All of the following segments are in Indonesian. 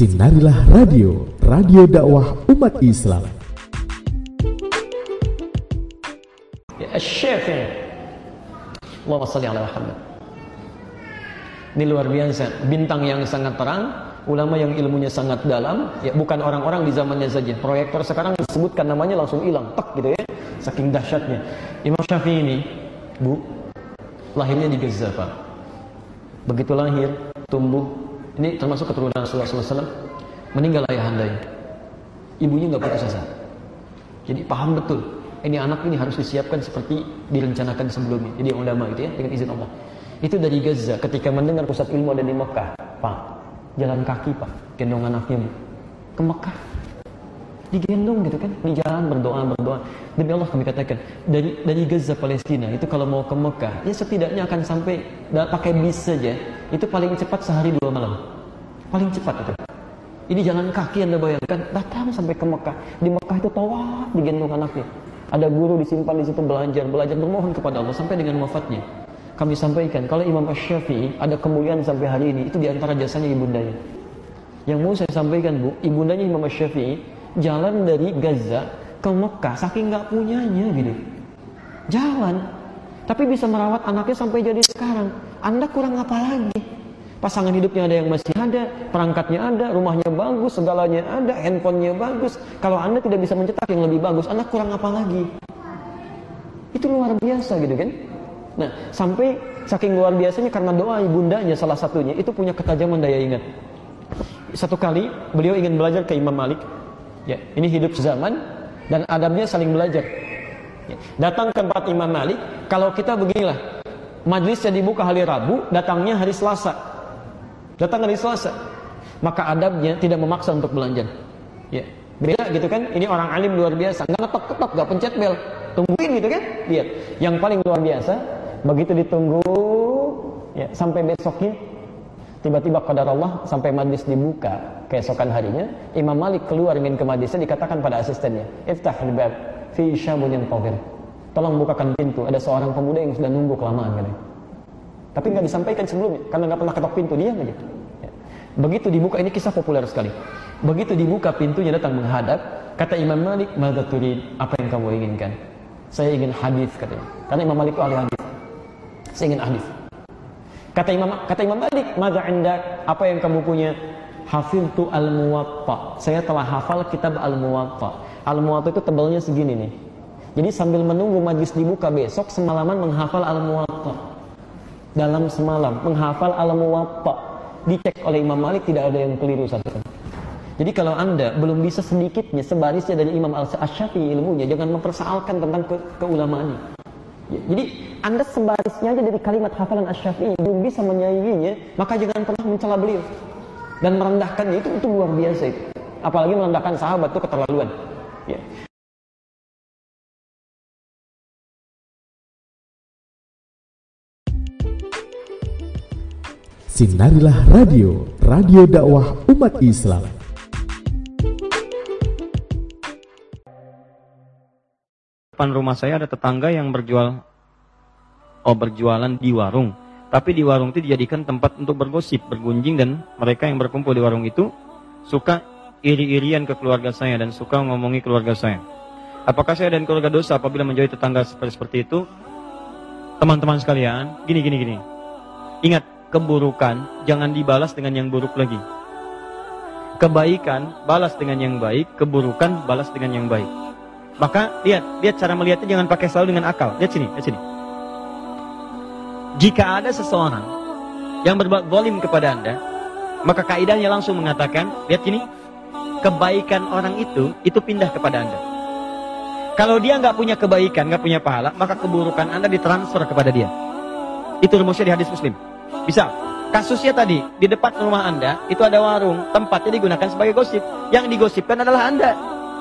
Sinarilah Radio, radio dakwah umat Islam. Ya, Syekh. Allahumma salli ala Muhammad. Ini luar biasa, bintang yang sangat terang, ulama yang ilmunya sangat dalam, ya bukan orang-orang di zamannya saja. Proyektor sekarang disebutkan namanya langsung hilang, tek gitu ya. Saking dahsyatnya. Imam Syafi'i ini, Bu, lahirnya di Gaza, Pak. Begitu lahir, tumbuh, ini termasuk keturunan Rasulullah SAW, meninggal ayahandanya. Ibunya nggak putus asa. Jadi paham betul, ini anak ini harus disiapkan seperti direncanakan sebelumnya. Jadi ulama itu ya, dengan izin Allah. Itu dari Gaza ketika mendengar pusat ilmu ada di Mekah. Pak, jalan kaki pak, gendong anaknya bu. Ke Mekah. Digendong gitu kan, di jalan berdoa berdoa. Demi Allah kami katakan dari dari Gaza Palestina itu kalau mau ke Mekah ya setidaknya akan sampai pakai bis saja itu paling cepat sehari dua malam. Paling cepat itu. Ini jalan kaki anda bayangkan datang sampai ke Mekah. Di Mekah itu tawaf digendong anaknya. Ada guru disimpan di situ belajar, belajar bermohon kepada Allah sampai dengan wafatnya. Kami sampaikan kalau Imam Ash-Syafi'i ada kemuliaan sampai hari ini itu di antara jasanya ibundanya. Yang mau saya sampaikan bu, ibundanya Imam Ash-Syafi'i jalan dari Gaza ke Mekah saking nggak punyanya gitu. Jalan, tapi bisa merawat anaknya sampai jadi sekarang. Anda kurang apa lagi? Pasangan hidupnya ada yang masih ada, perangkatnya ada, rumahnya bagus, segalanya ada, handphonenya bagus. Kalau Anda tidak bisa mencetak yang lebih bagus, Anda kurang apa lagi? Itu luar biasa gitu kan? Nah, sampai saking luar biasanya karena doa ibundanya salah satunya itu punya ketajaman daya ingat. Satu kali beliau ingin belajar ke Imam Malik. Ya, ini hidup zaman dan adabnya saling belajar. Ya, datang ke tempat Imam Malik, kalau kita beginilah, majlisnya dibuka hari Rabu, datangnya hari Selasa. Datang hari Selasa. Maka adabnya tidak memaksa untuk belanja. Ya, beda gitu kan? Ini orang alim luar biasa, nggak ngetok-ketok, nggak pencet bel, tungguin gitu kan? Lihat, yang paling luar biasa Begitu ditunggu ya, sampai besoknya tiba-tiba qadar Allah sampai majlis dibuka keesokan harinya Imam Malik keluar ingin ke majlisnya dikatakan pada asistennya iftahul bab fi syamun yantadir tolong bukakan pintu ada seorang pemuda yang sudah nunggu kelamaan katanya tapi nggak disampaikan sebelumnya karena nggak pernah ketok pintu dia aja ya. begitu dibuka ini kisah populer sekali begitu dibuka pintunya datang menghadap kata Imam Malik mada turid apa yang kamu inginkan saya ingin hadis katanya karena Imam Malik itu ahli hadis saya ingin hadis. Kata Imam kata Imam Malik, "Madza indak? Apa yang kamu punya?" Hafiltu al-Muwatta. Saya telah hafal kitab al-Muwatta. Al-Muwatta itu tebalnya segini nih. Jadi sambil menunggu majlis dibuka besok semalaman menghafal al-Muwatta. Dalam semalam menghafal al-Muwatta. Dicek oleh Imam Malik tidak ada yang keliru satu. Jadi kalau Anda belum bisa sedikitnya sebarisnya dari Imam Al-Syafi'i ilmunya, jangan mempersoalkan tentang ke keulamaannya. Ya, jadi Anda sebarisnya aja dari kalimat hafalan Asy-Syafi'i belum bisa menyainginya, maka jangan pernah mencela beliau dan merendahkannya itu itu luar biasa itu. Apalagi merendahkan sahabat itu keterlaluan. Ya. Sinarilah Radio, radio dakwah umat Islam. depan rumah saya ada tetangga yang berjual oh berjualan di warung. Tapi di warung itu dijadikan tempat untuk bergosip, bergunjing dan mereka yang berkumpul di warung itu suka iri-irian ke keluarga saya dan suka ngomongi keluarga saya. Apakah saya dan keluarga dosa apabila menjauhi tetangga seperti seperti itu? Teman-teman sekalian, gini gini gini. Ingat, keburukan jangan dibalas dengan yang buruk lagi. Kebaikan balas dengan yang baik, keburukan balas dengan yang baik. Maka lihat, lihat cara melihatnya jangan pakai selalu dengan akal. Lihat sini, lihat sini. Jika ada seseorang yang berbuat zalim kepada Anda, maka kaidahnya langsung mengatakan, lihat sini, kebaikan orang itu itu pindah kepada Anda. Kalau dia nggak punya kebaikan, nggak punya pahala, maka keburukan Anda ditransfer kepada dia. Itu rumusnya di hadis Muslim. Bisa. Kasusnya tadi di depan rumah Anda itu ada warung, tempatnya digunakan sebagai gosip. Yang digosipkan adalah Anda.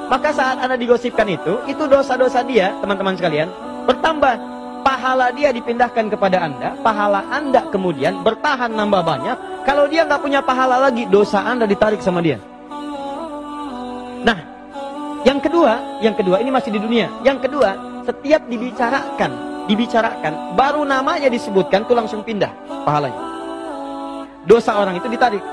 Maka saat Anda digosipkan itu, itu dosa-dosa dia, teman-teman sekalian, bertambah. Pahala dia dipindahkan kepada Anda, pahala Anda kemudian bertahan nambah banyak. Kalau dia nggak punya pahala lagi, dosa Anda ditarik sama dia. Nah, yang kedua, yang kedua ini masih di dunia. Yang kedua, setiap dibicarakan, dibicarakan, baru namanya disebutkan tuh langsung pindah pahalanya. Dosa orang itu ditarik.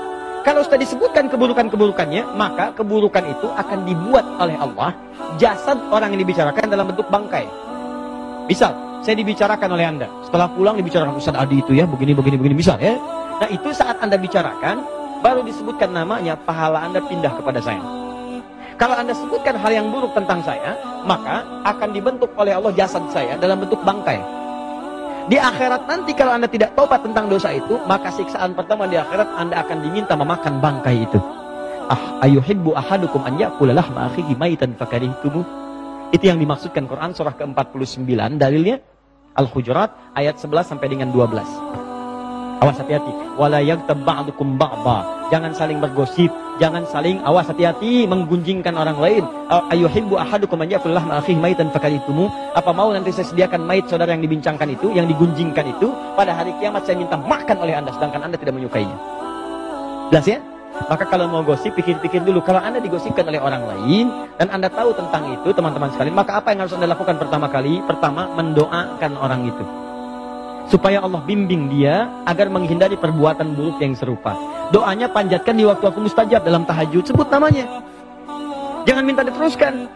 Kalau sudah disebutkan keburukan-keburukannya, maka keburukan itu akan dibuat oleh Allah jasad orang yang dibicarakan dalam bentuk bangkai. Misal, saya dibicarakan oleh Anda. Setelah pulang dibicarakan Ustaz Adi itu ya, begini, begini, begini. Misal ya. Nah itu saat Anda bicarakan, baru disebutkan namanya, pahala Anda pindah kepada saya. Kalau Anda sebutkan hal yang buruk tentang saya, maka akan dibentuk oleh Allah jasad saya dalam bentuk bangkai. Di akhirat nanti kalau Anda tidak tobat tentang dosa itu, maka siksaan pertama di akhirat Anda akan diminta memakan bangkai itu. Ah, ayuhibbu ahadukum an ya'kula lahma akhihi maitan fakarihtumu. Itu yang dimaksudkan Quran surah ke-49 dalilnya Al-Hujurat ayat 11 sampai dengan 12. Awas hati-hati. Wala yaghtab ba'dukum ba'dha. Jangan saling bergosip, jangan saling awas hati-hati menggunjingkan orang lain. Ayuhibbu ahadukum an ya'kul lahma akhihi maitan fakaritumu. Apa mau nanti saya sediakan mait saudara yang dibincangkan itu, yang digunjingkan itu, pada hari kiamat saya minta makan oleh Anda sedangkan Anda tidak menyukainya. Jelas ya? Maka kalau mau gosip, pikir-pikir dulu. Kalau Anda digosipkan oleh orang lain, dan Anda tahu tentang itu, teman-teman sekalian, maka apa yang harus Anda lakukan pertama kali? Pertama, mendoakan orang itu supaya Allah bimbing dia agar menghindari perbuatan buruk yang serupa. Doanya panjatkan di waktu-waktu mustajab dalam tahajud, sebut namanya. Jangan minta diteruskan.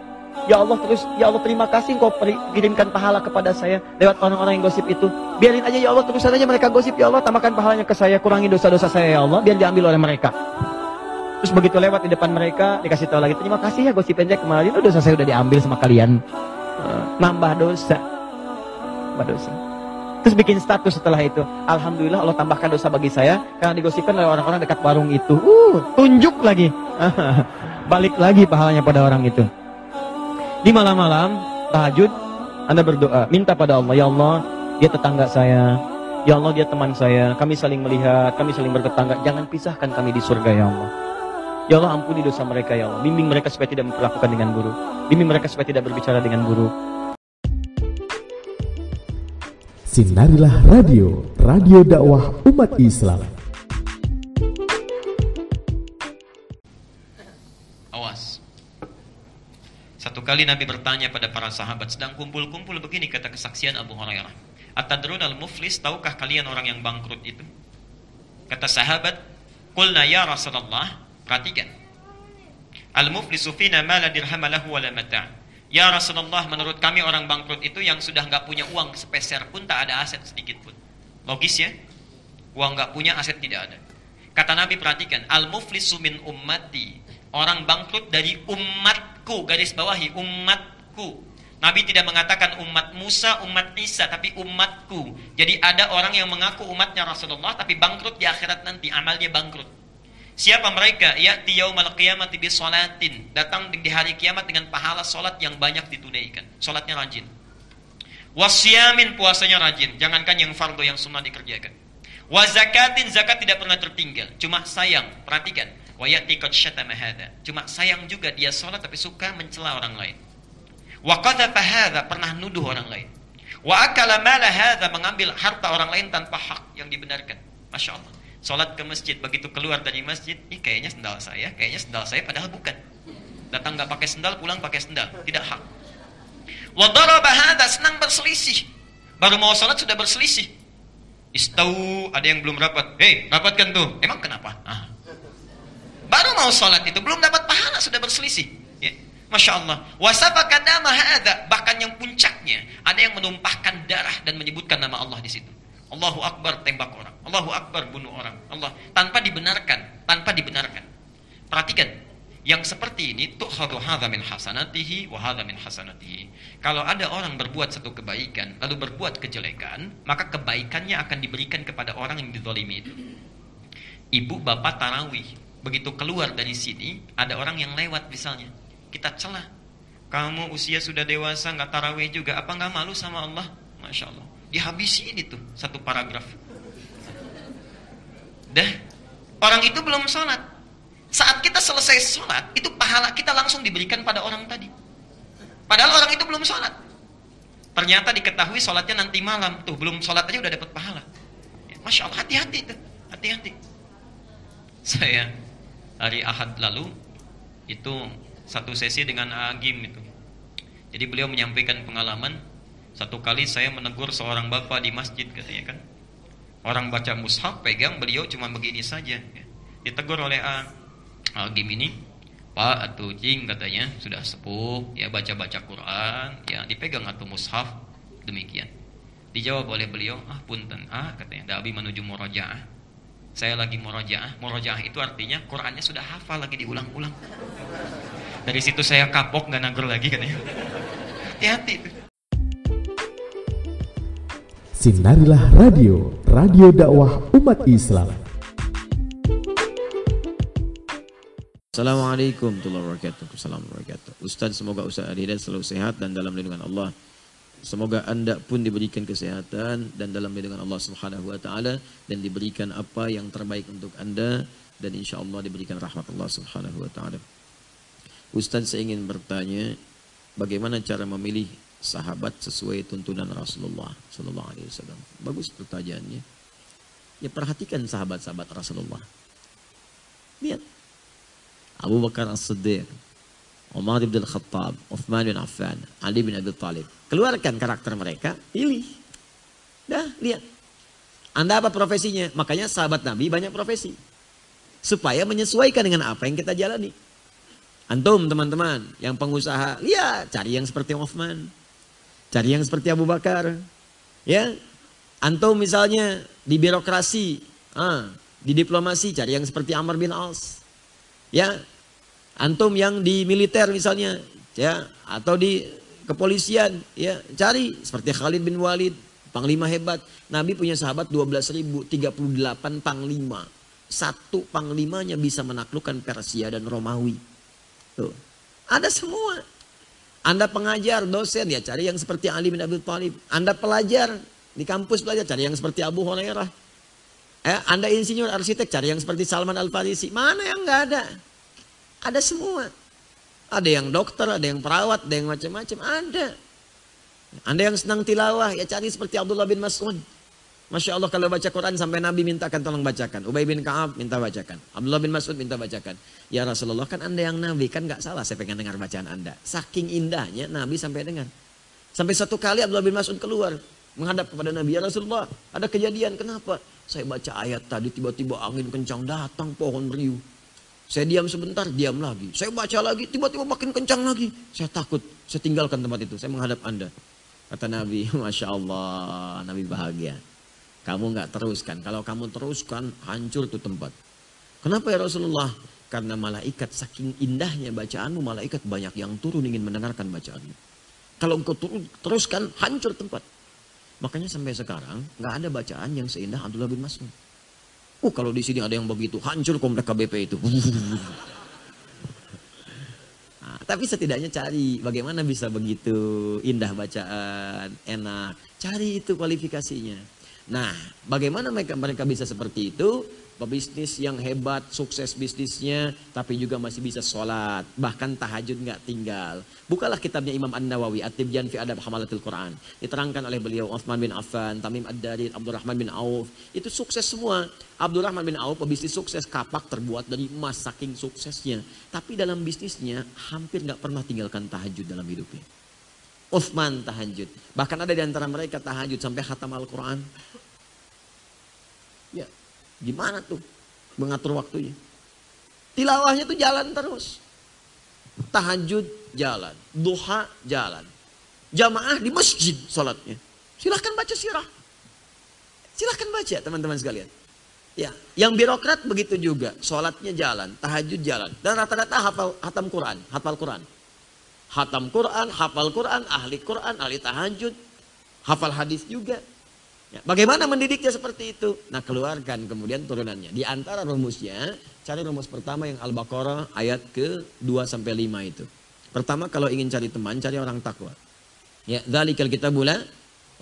Ya Allah terus, ya Allah terima kasih kau kirimkan pahala kepada saya lewat orang-orang yang gosip itu. Biarin aja ya Allah terus aja mereka gosip ya Allah tambahkan pahalanya ke saya, kurangi dosa-dosa saya ya Allah biar diambil oleh mereka. Terus begitu lewat di depan mereka dikasih tahu lagi terima kasih ya gosip aja kemarin dosa saya udah diambil sama kalian. Nambah dosa. Nambah dosa. Terus bikin status setelah itu. Alhamdulillah Allah tambahkan dosa bagi saya karena digosipkan oleh orang-orang dekat warung itu. Uh, tunjuk lagi. Balik lagi pahalanya pada orang itu. Di malam-malam tahajud Anda berdoa, minta pada Allah, ya Allah, dia tetangga saya. Ya Allah, dia teman saya. Kami saling melihat, kami saling bertetangga. Jangan pisahkan kami di surga ya Allah. Ya Allah ampuni dosa mereka ya Allah. Bimbing mereka supaya tidak memperlakukan dengan buruk. Bimbing mereka supaya tidak berbicara dengan buruk. Sinarilah Radio, radio dakwah umat Islam. Awas. Satu kali Nabi bertanya pada para sahabat, sedang kumpul-kumpul begini kata kesaksian Abu Hurairah. Atadrun al-muflis, tahukah kalian orang yang bangkrut itu? Kata sahabat, Qulna ya Rasulullah, perhatikan. Al-muflisu fina ma la dirham lahu wa la mata'. Ya Rasulullah, menurut kami orang bangkrut itu yang sudah nggak punya uang sepeser pun tak ada aset sedikit pun. Logis ya? Uang nggak punya, aset tidak ada. Kata Nabi perhatikan, al muflisu min ummati. Orang bangkrut dari umatku, garis bawahi umatku. Nabi tidak mengatakan umat Musa, umat Isa, tapi umatku. Jadi ada orang yang mengaku umatnya Rasulullah, tapi bangkrut di akhirat nanti, amalnya bangkrut. Siapa mereka? Ya'ti yaumal qiyamati bi salatin. Datang di hari kiamat dengan pahala salat yang banyak ditunaikan. Salatnya rajin. Wasyamin puasanya rajin. Jangankan yang fardu yang sunnah dikerjakan. Wa zakatin zakat tidak pernah tertinggal. Cuma sayang, perhatikan. Wa ya'ti hadha. Cuma sayang juga dia salat tapi suka mencela orang lain. Wa hadha pernah nuduh orang lain. Wa akala mala mengambil harta orang lain tanpa hak yang dibenarkan. Masya Allah. Sholat ke masjid, begitu keluar dari masjid, ih kayaknya sendal saya, kayaknya sendal saya, padahal bukan. Datang nggak pakai sendal, pulang pakai sendal, tidak hak. Wadaraba bahada senang berselisih. Baru mau sholat sudah berselisih. Istau, ada yang belum rapat. Hei, rapatkan tuh. Emang kenapa? Ah. Baru mau sholat itu, belum dapat pahala, sudah berselisih. Ya. Masya Allah. Hada. Bahkan yang puncaknya, ada yang menumpahkan darah dan menyebutkan nama Allah di situ. Allahu Akbar tembak orang. Allahu Akbar bunuh orang. Allah tanpa dibenarkan, tanpa dibenarkan. Perhatikan, yang seperti ini tukhadu hadza min hasanatihi wa min hasanatihi. Kalau ada orang berbuat satu kebaikan lalu berbuat kejelekan, maka kebaikannya akan diberikan kepada orang yang dizalimi itu. Ibu bapak tarawih, begitu keluar dari sini ada orang yang lewat misalnya. Kita celah. Kamu usia sudah dewasa nggak tarawih juga, apa nggak malu sama Allah? Masya Allah dihabisin itu satu paragraf. Dah, orang itu belum sholat. Saat kita selesai sholat, itu pahala kita langsung diberikan pada orang tadi. Padahal orang itu belum sholat. Ternyata diketahui sholatnya nanti malam. Tuh, belum sholat aja udah dapat pahala. Ya, Masya Allah, hati-hati itu. Hati-hati. Saya hari Ahad lalu, itu satu sesi dengan Agim itu. Jadi beliau menyampaikan pengalaman satu kali saya menegur seorang bapak di masjid katanya kan. Orang baca mushaf pegang beliau cuma begini saja. Ya. Ditegur oleh A. Algim ini, Pak atau Cing katanya sudah sepuh, ya baca-baca Quran, ya dipegang atau mushaf, demikian. Dijawab oleh beliau, ah punten, ah katanya, Dabi menuju murojaah. Saya lagi murojaah, murojaah itu artinya Qurannya sudah hafal lagi diulang-ulang. Dari situ saya kapok nggak nagur lagi katanya. Hati-hati. Sinarilah Radio, radio dakwah umat Islam. Assalamualaikum warahmatullahi wabarakatuh. Assalamualaikum wabarakatuh. Ustaz semoga Ustaz Adidas selalu sehat dan dalam lindungan Allah. Semoga anda pun diberikan kesehatan dan dalam lindungan Allah Subhanahu wa taala dan diberikan apa yang terbaik untuk anda dan insya Allah diberikan rahmat Allah Subhanahu wa taala. Ustaz saya ingin bertanya bagaimana cara memilih sahabat sesuai tuntunan Rasulullah sallallahu alaihi wasallam. Bagus pertanyaannya. Ya perhatikan sahabat-sahabat Rasulullah. Lihat. Abu Bakar As-Siddiq, Umar bin Khattab, Uthman bin Affan, Ali bin Abi Thalib. Keluarkan karakter mereka, pilih. Dah, lihat. Anda apa profesinya? Makanya sahabat Nabi banyak profesi. Supaya menyesuaikan dengan apa yang kita jalani. Antum teman-teman yang pengusaha, lihat cari yang seperti Uthman. Cari yang seperti Abu Bakar. Ya. Antum misalnya di birokrasi, ah, di diplomasi cari yang seperti Amr bin As. Ya. Antum yang di militer misalnya, ya, atau di kepolisian, ya cari seperti Khalid bin Walid, panglima hebat. Nabi punya sahabat 12 ribu, 38 panglima. Satu panglimanya bisa menaklukkan Persia dan Romawi. Tuh. Ada semua. Anda pengajar, dosen, ya cari yang seperti Ali bin Abi Thalib. Anda pelajar, di kampus belajar, cari yang seperti Abu Hurairah. Eh, anda insinyur, arsitek, cari yang seperti Salman Al-Farisi. Mana yang nggak ada? Ada semua. Ada yang dokter, ada yang perawat, ada yang macam-macam, ada. Anda yang senang tilawah, ya cari seperti Abdullah bin Mas'ud. Masya Allah kalau baca Quran sampai Nabi mintakan tolong bacakan. Ubay bin Ka'ab minta bacakan. Abdullah bin Mas'ud minta bacakan. Ya Rasulullah kan anda yang Nabi kan gak salah saya pengen dengar bacaan anda. Saking indahnya Nabi sampai dengar. Sampai satu kali Abdullah bin Mas'ud keluar. Menghadap kepada Nabi. Ya Rasulullah ada kejadian kenapa? Saya baca ayat tadi tiba-tiba angin kencang datang pohon beriu. Saya diam sebentar, diam lagi. Saya baca lagi, tiba-tiba makin kencang lagi. Saya takut, saya tinggalkan tempat itu. Saya menghadap anda. Kata Nabi, Masya Allah, Nabi bahagia. Kamu nggak teruskan. Kalau kamu teruskan, hancur tuh tempat. Kenapa ya Rasulullah? Karena malaikat saking indahnya bacaanmu, malaikat banyak yang turun ingin mendengarkan bacaanmu. Kalau engkau turun, teruskan, hancur tempat. Makanya sampai sekarang nggak ada bacaan yang seindah Abdullah bin Mas'ud. Oh kalau di sini ada yang begitu, hancur komplek KBP itu. Nah, tapi setidaknya cari bagaimana bisa begitu indah bacaan, enak. Cari itu kualifikasinya. Nah, bagaimana mereka mereka bisa seperti itu? Pebisnis yang hebat, sukses bisnisnya, tapi juga masih bisa sholat, bahkan tahajud nggak tinggal. Bukalah kitabnya Imam An Nawawi, At-Tibyan fi Adab Hamalatul Quran. Diterangkan oleh beliau Uthman bin Affan, Tamim Ad-Darid, Abdurrahman bin Auf. Itu sukses semua. Abdurrahman bin Auf pebisnis sukses, kapak terbuat dari emas saking suksesnya. Tapi dalam bisnisnya hampir nggak pernah tinggalkan tahajud dalam hidupnya. Uthman tahajud. Bahkan ada di antara mereka tahajud sampai khatam Al-Quran. Gimana tuh mengatur waktunya? Tilawahnya tuh jalan terus. Tahajud jalan, duha jalan. Jamaah di masjid salatnya. Silahkan baca sirah. Silahkan baca teman-teman sekalian. Ya, yang birokrat begitu juga. Sholatnya jalan, tahajud jalan. Dan rata-rata hafal hatam Quran, hafal Quran. Hatam Quran, hafal Quran, ahli Quran, ahli tahajud, hafal hadis juga. Ya, bagaimana mendidiknya seperti itu? Nah keluarkan kemudian turunannya. Di antara rumusnya, cari rumus pertama yang Al-Baqarah ayat ke 2 sampai 5 itu. Pertama kalau ingin cari teman, cari orang takwa. Ya, dzalikal kitabula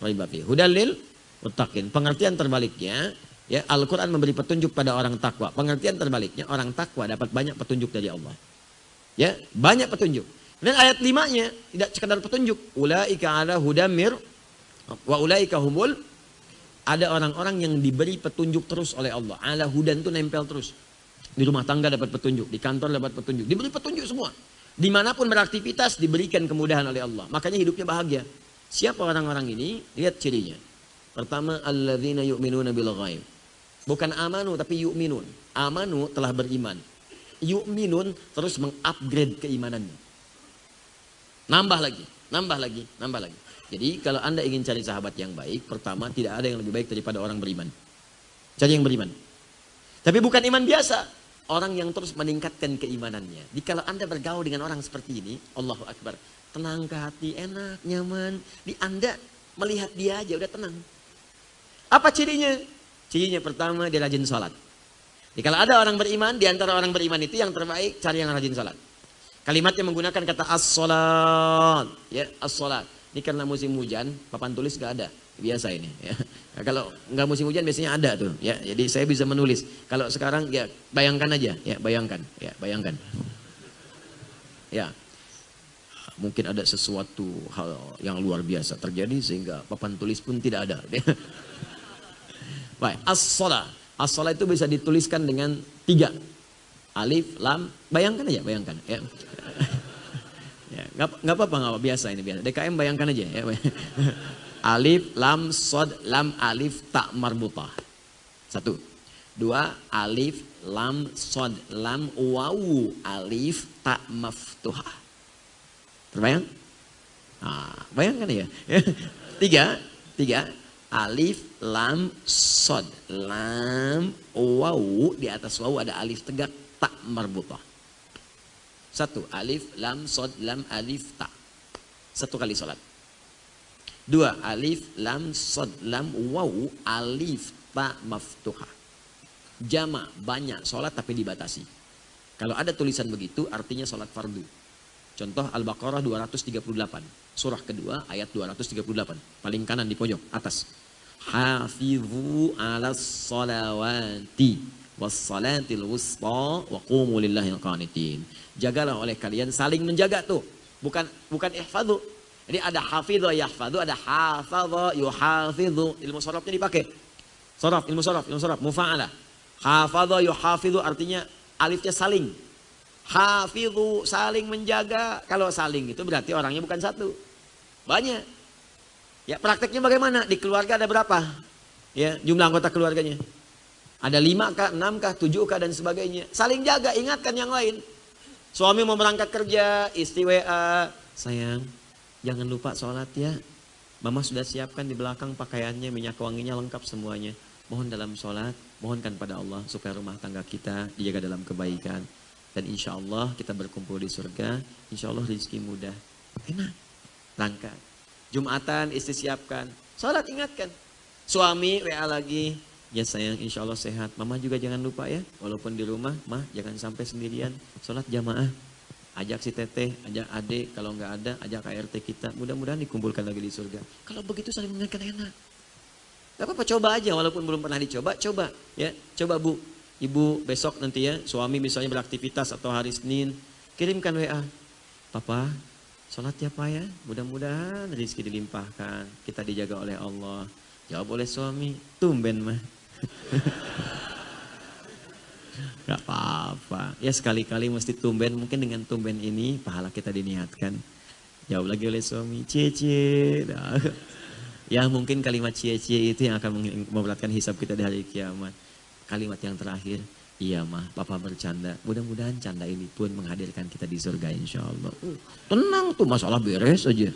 raiba fi. Hudalil muttaqin. Pengertian terbaliknya, ya Al-Qur'an memberi petunjuk pada orang takwa. Pengertian terbaliknya, orang takwa dapat banyak petunjuk dari Allah. Ya, banyak petunjuk. Dan ayat limanya tidak sekadar petunjuk. Ulaika ala hudamir wa ulaika humul ada orang-orang yang diberi petunjuk terus oleh Allah. Ala hudan itu nempel terus. Di rumah tangga dapat petunjuk, di kantor dapat petunjuk. Diberi petunjuk semua. Di mana pun beraktivitas diberikan kemudahan oleh Allah. Makanya hidupnya bahagia. Siapa orang-orang ini? Lihat cirinya. Pertama, alladzina yu'minuna bil ghaib. Bukan amanu tapi yu'minun. Amanu telah beriman. Yu'minun terus mengupgrade keimanannya. Nambah lagi, nambah lagi, nambah lagi. Jadi kalau Anda ingin cari sahabat yang baik, pertama tidak ada yang lebih baik daripada orang beriman. Cari yang beriman. Tapi bukan iman biasa. Orang yang terus meningkatkan keimanannya. Jadi kalau Anda bergaul dengan orang seperti ini, Allahu Akbar. Tenang ke hati, enak, nyaman. Di Anda melihat dia aja udah tenang. Apa cirinya? Cirinya pertama dia rajin sholat. Jadi kalau ada orang beriman, di antara orang beriman itu yang terbaik cari yang rajin sholat. Kalimatnya menggunakan kata as-sholat. Ya, as-sholat. Ini karena musim hujan, papan tulis gak ada. Biasa ini. Ya. Nah, kalau nggak musim hujan biasanya ada tuh. Ya, jadi saya bisa menulis. Kalau sekarang ya bayangkan aja. Ya, bayangkan. Ya, bayangkan. Ya, mungkin ada sesuatu hal yang luar biasa terjadi sehingga papan tulis pun tidak ada. Baik, as-sholat. As-sholat itu bisa dituliskan dengan tiga. Alif, lam, bayangkan aja, bayangkan. Ya. Ya nggak apa-apa, nggak apa biasa ini biasa. DKM bayangkan aja. Ya. Alif, lam, sod, lam, alif, tak marbutah. Satu. Dua, alif, lam, sod, lam, wawu, alif, tak maftuhah. Terbayang? Nah, bayangkan ya. tiga, tiga, alif, lam, sod, lam, wawu, di atas wawu ada alif tegak, tak marbutah. Satu, alif, lam, sod, lam, alif, tak. Satu kali sholat. Dua, alif, lam, sod, lam, wawu, alif, ta, maftuha. Jama, banyak, sholat tapi dibatasi. Kalau ada tulisan begitu, artinya sholat fardu. Contoh Al-Baqarah 238. Surah kedua, ayat 238. Paling kanan di pojok, atas. Hafidhu ala salawati wassalatil wusta wa qumu lillahi qanitin. Jagalah oleh kalian saling menjaga tuh. Bukan bukan ihfadhu, jadi ada hafidho yahfadhu, ada hafadho yuhafidhu. Ilmu sorofnya dipakai. Sorof, ilmu sorof, ilmu sorof, mufa'ala. Hafadho yuhafidhu artinya alifnya saling. Hafidhu saling menjaga. Kalau saling itu berarti orangnya bukan satu. Banyak. Ya prakteknya bagaimana? Di keluarga ada berapa? Ya jumlah anggota keluarganya. Ada lima kah, enam kah, tujuh kah dan sebagainya. Saling jaga, ingatkan yang lain. Suami mau berangkat kerja, istri WA, sayang, Jangan lupa sholat ya. Mama sudah siapkan di belakang pakaiannya, minyak wanginya lengkap semuanya. Mohon dalam sholat, mohonkan pada Allah supaya rumah tangga kita dijaga dalam kebaikan. Dan insya Allah kita berkumpul di surga, insya Allah rezeki mudah. Enak, langka. Jumatan istri siapkan, sholat ingatkan. Suami WA lagi, ya sayang insya Allah sehat. Mama juga jangan lupa ya, walaupun di rumah, mah jangan sampai sendirian. Sholat jamaah, ajak si teteh, ajak adik, kalau nggak ada, ajak KRT kita. Mudah-mudahan dikumpulkan lagi di surga. Kalau begitu saling mengingatkan enak. Gak apa-apa, coba aja walaupun belum pernah dicoba, coba ya, coba bu. Ibu besok nanti ya, suami misalnya beraktivitas atau hari Senin, kirimkan WA. Papa, sholat ya Pak ya, mudah-mudahan rezeki dilimpahkan, kita dijaga oleh Allah. Jawab oleh suami, tumben mah. Gak apa-apa. Ya sekali-kali mesti tumben. Mungkin dengan tumben ini pahala kita diniatkan. Jawab lagi oleh suami. Cie-cie. Nah. Ya mungkin kalimat cie-cie itu yang akan memberatkan hisap kita di hari kiamat. Kalimat yang terakhir. Iya mah, papa bercanda. Mudah-mudahan canda ini pun menghadirkan kita di surga insya Allah. Tenang tuh masalah beres aja.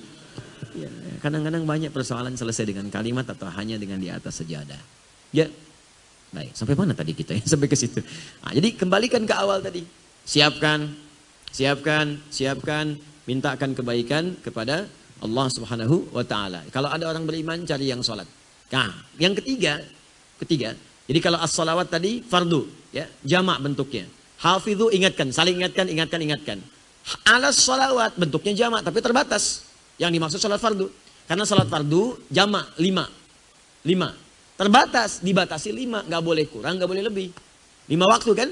Ya, kadang-kadang banyak persoalan selesai dengan kalimat atau hanya dengan di atas sejadah. Ya, Baik, sampai mana tadi kita ya? Sampai ke situ. Nah, jadi kembalikan ke awal tadi. Siapkan, siapkan, siapkan, mintakan kebaikan kepada Allah Subhanahu wa taala. Kalau ada orang beriman cari yang sholat. Nah, yang ketiga, ketiga. Jadi kalau as-salawat tadi fardu, ya, jamak bentuknya. Hafidhu ingatkan, saling ingatkan, ingatkan, ingatkan. Alas salawat bentuknya jamak tapi terbatas. Yang dimaksud sholat fardu. Karena sholat fardu jamak lima. Lima. Terbatas, dibatasi lima, nggak boleh kurang, nggak boleh lebih. Lima waktu kan?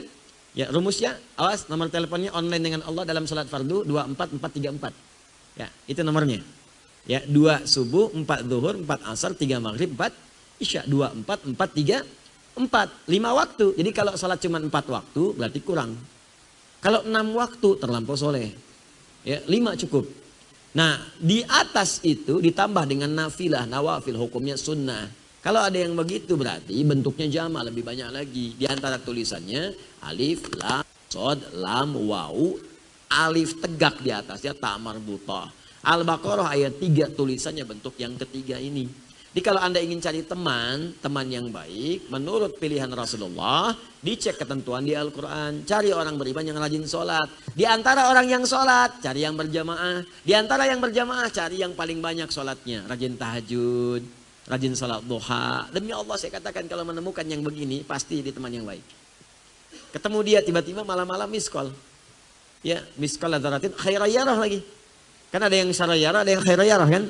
Ya rumusnya, awas nomor teleponnya online dengan Allah dalam salat fardu 24434. Ya, itu nomornya. Ya, dua subuh, empat zuhur, empat asar, tiga maghrib, empat isya, dua empat empat tiga empat lima waktu. Jadi kalau salat cuma empat waktu berarti kurang. Kalau enam waktu terlampau soleh. Ya, lima cukup. Nah, di atas itu ditambah dengan nafilah, nawafil, hukumnya sunnah. Kalau ada yang begitu berarti bentuknya jama lebih banyak lagi. Di antara tulisannya alif, lam, sod, lam, waw, alif tegak di atasnya tak marbutah. Al-Baqarah ayat 3 tulisannya bentuk yang ketiga ini. Jadi kalau Anda ingin cari teman, teman yang baik, menurut pilihan Rasulullah, dicek ketentuan di Al-Quran. Cari orang beriman yang rajin sholat. Di antara orang yang sholat, cari yang berjamaah. Di antara yang berjamaah, cari yang paling banyak sholatnya. Rajin tahajud, rajin sholat duha. Demi Allah saya katakan kalau menemukan yang begini, pasti di teman yang baik. Ketemu dia tiba-tiba malam-malam miss call. Ya, miss call adaratin khairayarah lagi. Kan ada yang syarayarah, ada yang khairayarah kan?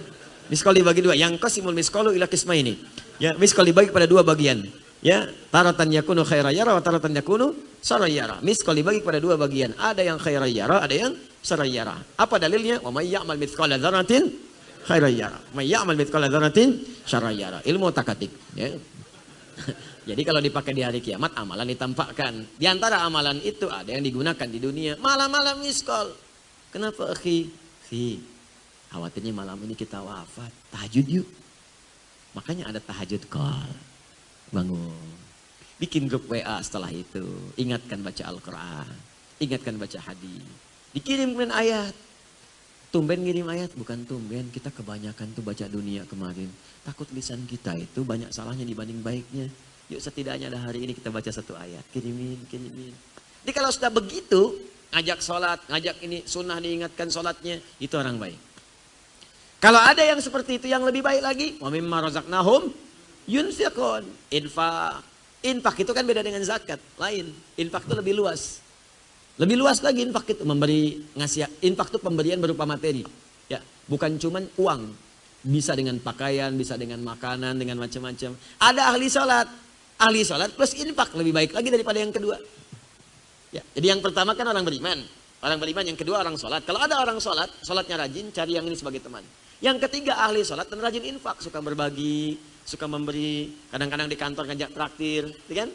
Miskol dibagi dua. Yang qasimul miskolu ila kisma ini. Ya, miskol dibagi pada dua bagian. Ya, taratan yakunu khairayara wa taratan yakunu sarayara. Miskol dibagi pada dua bagian. Ada yang khairayara, ada yang sarayara. Apa dalilnya? Wa may ya'mal mithqala dzarratin khairayara. May ya'mal mithqala dzarratin sarayara. Ilmu takatik, ya. Jadi kalau dipakai di hari kiamat amalan ditampakkan. Di antara amalan itu ada yang digunakan di dunia. Malam-malam miskol. Kenapa akhi? Akhi, Khawatirnya malam ini kita wafat. Tahajud yuk. Makanya ada tahajud call. Bangun. Bikin grup WA setelah itu. Ingatkan baca Al-Quran. Ingatkan baca hadis. Dikirimkan ayat. Tumben ngirim ayat. Bukan tumben. Kita kebanyakan tuh baca dunia kemarin. Takut lisan kita itu banyak salahnya dibanding baiknya. Yuk setidaknya ada hari ini kita baca satu ayat. Kirimin, kirimin. Jadi kalau sudah begitu. Ngajak sholat, ngajak ini sunnah diingatkan sholatnya. Itu orang baik. Kalau ada yang seperti itu yang lebih baik lagi, wa mimma razaqnahum yunfiqun. Infak. Infak itu kan beda dengan zakat, lain. Infak itu lebih luas. Lebih luas lagi infak itu memberi ngasih infak itu pemberian berupa materi. Ya, bukan cuman uang. Bisa dengan pakaian, bisa dengan makanan, dengan macam-macam. Ada ahli sholat. Ahli sholat plus infak lebih baik lagi daripada yang kedua. Ya, jadi yang pertama kan orang beriman. Orang beriman, yang kedua orang sholat. Kalau ada orang sholat, sholatnya rajin, cari yang ini sebagai teman. Yang ketiga ahli sholat dan rajin infak, suka berbagi, suka memberi, kadang-kadang di kantor ngajak traktir, gitu kan?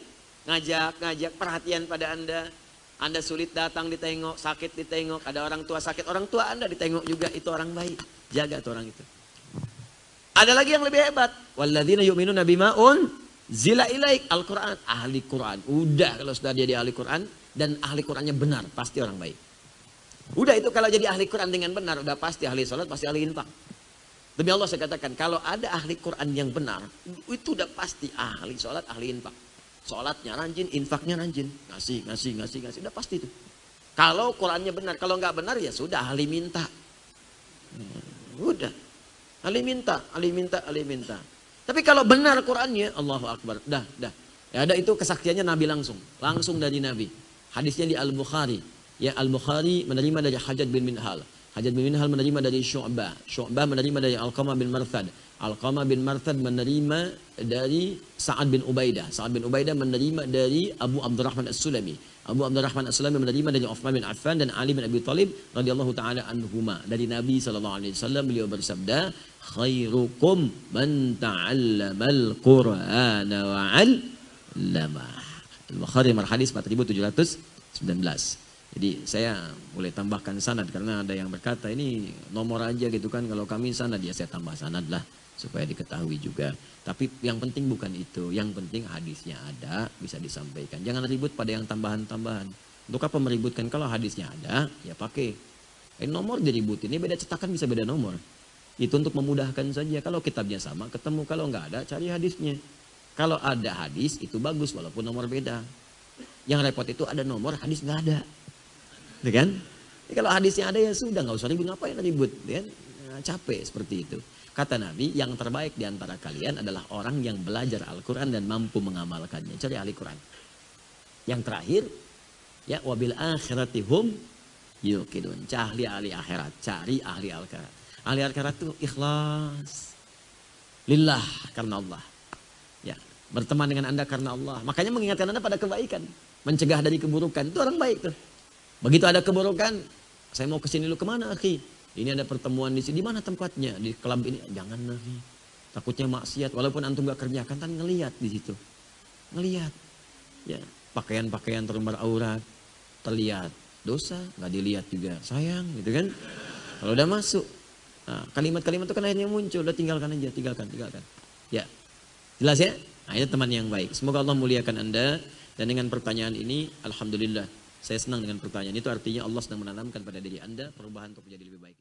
Ngajak, ngajak perhatian pada Anda. Anda sulit datang ditengok, sakit ditengok, ada orang tua sakit, orang tua Anda ditengok juga, itu orang baik. Jaga tuh orang itu. Ada lagi yang lebih hebat. Walladzina yu'minuna bima'un zila ilaik Al-Quran. Ahli Quran. Udah kalau sudah dia di ahli Quran dan ahli Qurannya benar, pasti orang baik. Udah itu kalau jadi ahli Quran dengan benar, udah pasti ahli sholat, pasti ahli infak. Demi Allah saya katakan, kalau ada ahli Quran yang benar, itu udah pasti ahli sholat, ahli infak. Sholatnya rajin, infaknya rajin. Ngasih, ngasih, ngasih, ngasih. Udah pasti itu. Kalau Qurannya benar, kalau nggak benar ya sudah ahli minta. Hmm, udah. Ahli minta, ahli minta, ahli minta. Tapi kalau benar Qurannya, Allahu Akbar. Dah, dah. Ya ada itu kesaksiannya Nabi langsung. Langsung dari Nabi. Hadisnya di Al-Bukhari. Ya Al-Bukhari menerima dari Hajat bin Minhal. Hajat bin Minhal menerima dari Syu'bah. Syu'bah menerima dari Alqamah bin Marthad. Alqamah bin Marthad menerima dari Sa'ad bin Ubaidah. Sa'ad bin Ubaidah menerima dari Abu Abdurrahman As-Sulami. Abu Abdurrahman As-Sulami menerima dari Uthman bin Affan dan Ali bin Abi Talib radhiyallahu taala anhuma. Dari Nabi sallallahu alaihi wasallam beliau bersabda, "Khairukum man ta'allamal Qur'ana wa 'allama." Al-Bukhari hadis 4719. Jadi saya boleh tambahkan sanad karena ada yang berkata ini nomor aja gitu kan kalau kami sanad ya saya tambah sanad lah supaya diketahui juga. Tapi yang penting bukan itu, yang penting hadisnya ada bisa disampaikan. Jangan ribut pada yang tambahan-tambahan. Untuk apa meributkan kalau hadisnya ada ya pakai. Eh, nomor diribut ini beda cetakan bisa beda nomor. Itu untuk memudahkan saja. Kalau kitabnya sama ketemu kalau nggak ada cari hadisnya. Kalau ada hadis itu bagus walaupun nomor beda. Yang repot itu ada nomor hadis nggak ada. Ya kan? Ya, kalau hadisnya ada ya sudah nggak usah ribut ngapain ribut, ya kan? Nah, capek seperti itu. Kata Nabi, yang terbaik di antara kalian adalah orang yang belajar Al-Quran dan mampu mengamalkannya. Cari ahli Quran. Yang terakhir, ya wabil akhirati hum yukidun. Cari ahli akhirat, cari ahli akhirat. Ahli akhirat itu ikhlas. Lillah karena Allah. Ya, berteman dengan Anda karena Allah. Makanya mengingatkan Anda pada kebaikan, mencegah dari keburukan. Itu orang baik tuh. Begitu ada keburukan, saya mau ke sini lu ke mana akhi? Ini ada pertemuan di sini, di mana tempatnya? Di klub ini, jangan akhi. Takutnya maksiat, walaupun antum gak kerjakan, kan ngeliat di situ. Ngeliat. Ya, pakaian-pakaian terumbar aurat, terlihat. Dosa, nggak dilihat juga. Sayang, gitu kan. Kalau udah masuk, kalimat kalimat-kalimat itu kan akhirnya muncul, udah tinggalkan aja, tinggalkan, tinggalkan. Ya, Jelas ya? Nah, itu teman yang baik. Semoga Allah muliakan Anda dan dengan pertanyaan ini alhamdulillah saya senang dengan pertanyaan itu artinya Allah sedang menanamkan pada diri Anda perubahan untuk menjadi lebih baik.